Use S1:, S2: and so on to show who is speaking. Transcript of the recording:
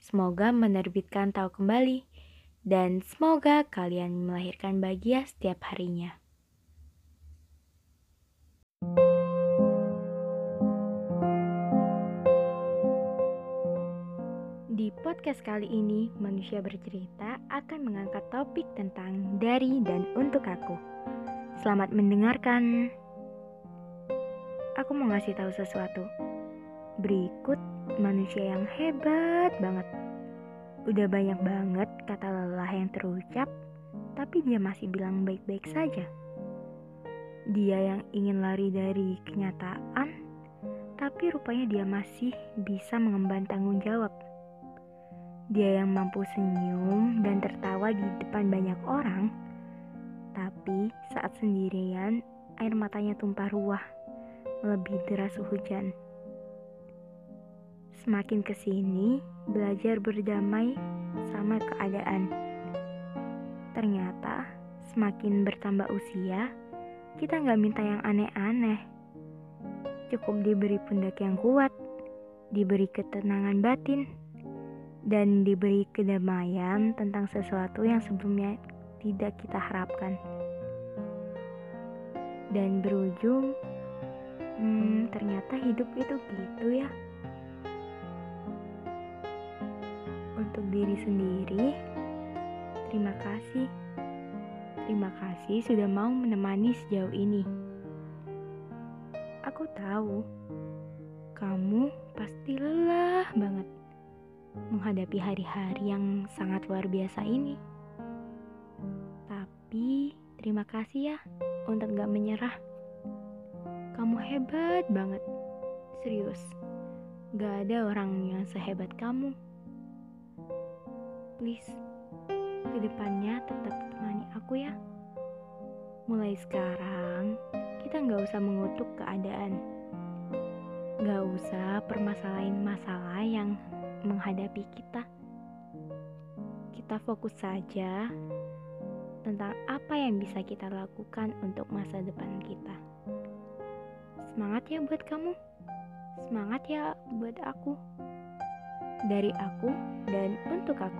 S1: Semoga menerbitkan tahu kembali dan semoga kalian melahirkan bahagia setiap harinya. Di podcast kali ini, manusia bercerita akan mengangkat topik tentang dari dan untuk aku. Selamat mendengarkan. Aku mau ngasih tahu sesuatu. Berikut manusia yang hebat banget. Udah banyak banget kata lelah yang terucap, tapi dia masih bilang baik-baik saja. Dia yang ingin lari dari kenyataan, tapi rupanya dia masih bisa mengemban tanggung jawab. Dia yang mampu senyum dan tertawa di depan banyak orang, tapi saat sendirian air matanya tumpah ruah, lebih deras hujan. Semakin ke sini, belajar berdamai sama keadaan. Ternyata, semakin bertambah usia, kita nggak minta yang aneh-aneh. Cukup diberi pundak yang kuat, diberi ketenangan batin, dan diberi kedamaian tentang sesuatu yang sebelumnya tidak kita harapkan. Dan berujung, hmm, ternyata hidup itu gitu ya. Untuk diri sendiri, terima kasih. Terima kasih sudah mau menemani sejauh ini. Aku tahu kamu pasti lelah banget menghadapi hari-hari yang sangat luar biasa ini. Tapi terima kasih ya untuk gak menyerah. Kamu hebat banget, serius. Gak ada orang yang sehebat kamu please, ke depannya tetap temani aku ya. Mulai sekarang, kita nggak usah mengutuk keadaan. Nggak usah permasalahin masalah yang menghadapi kita. Kita fokus saja tentang apa yang bisa kita lakukan untuk masa depan kita. Semangat ya buat kamu. Semangat ya buat aku. Dari aku dan untuk aku.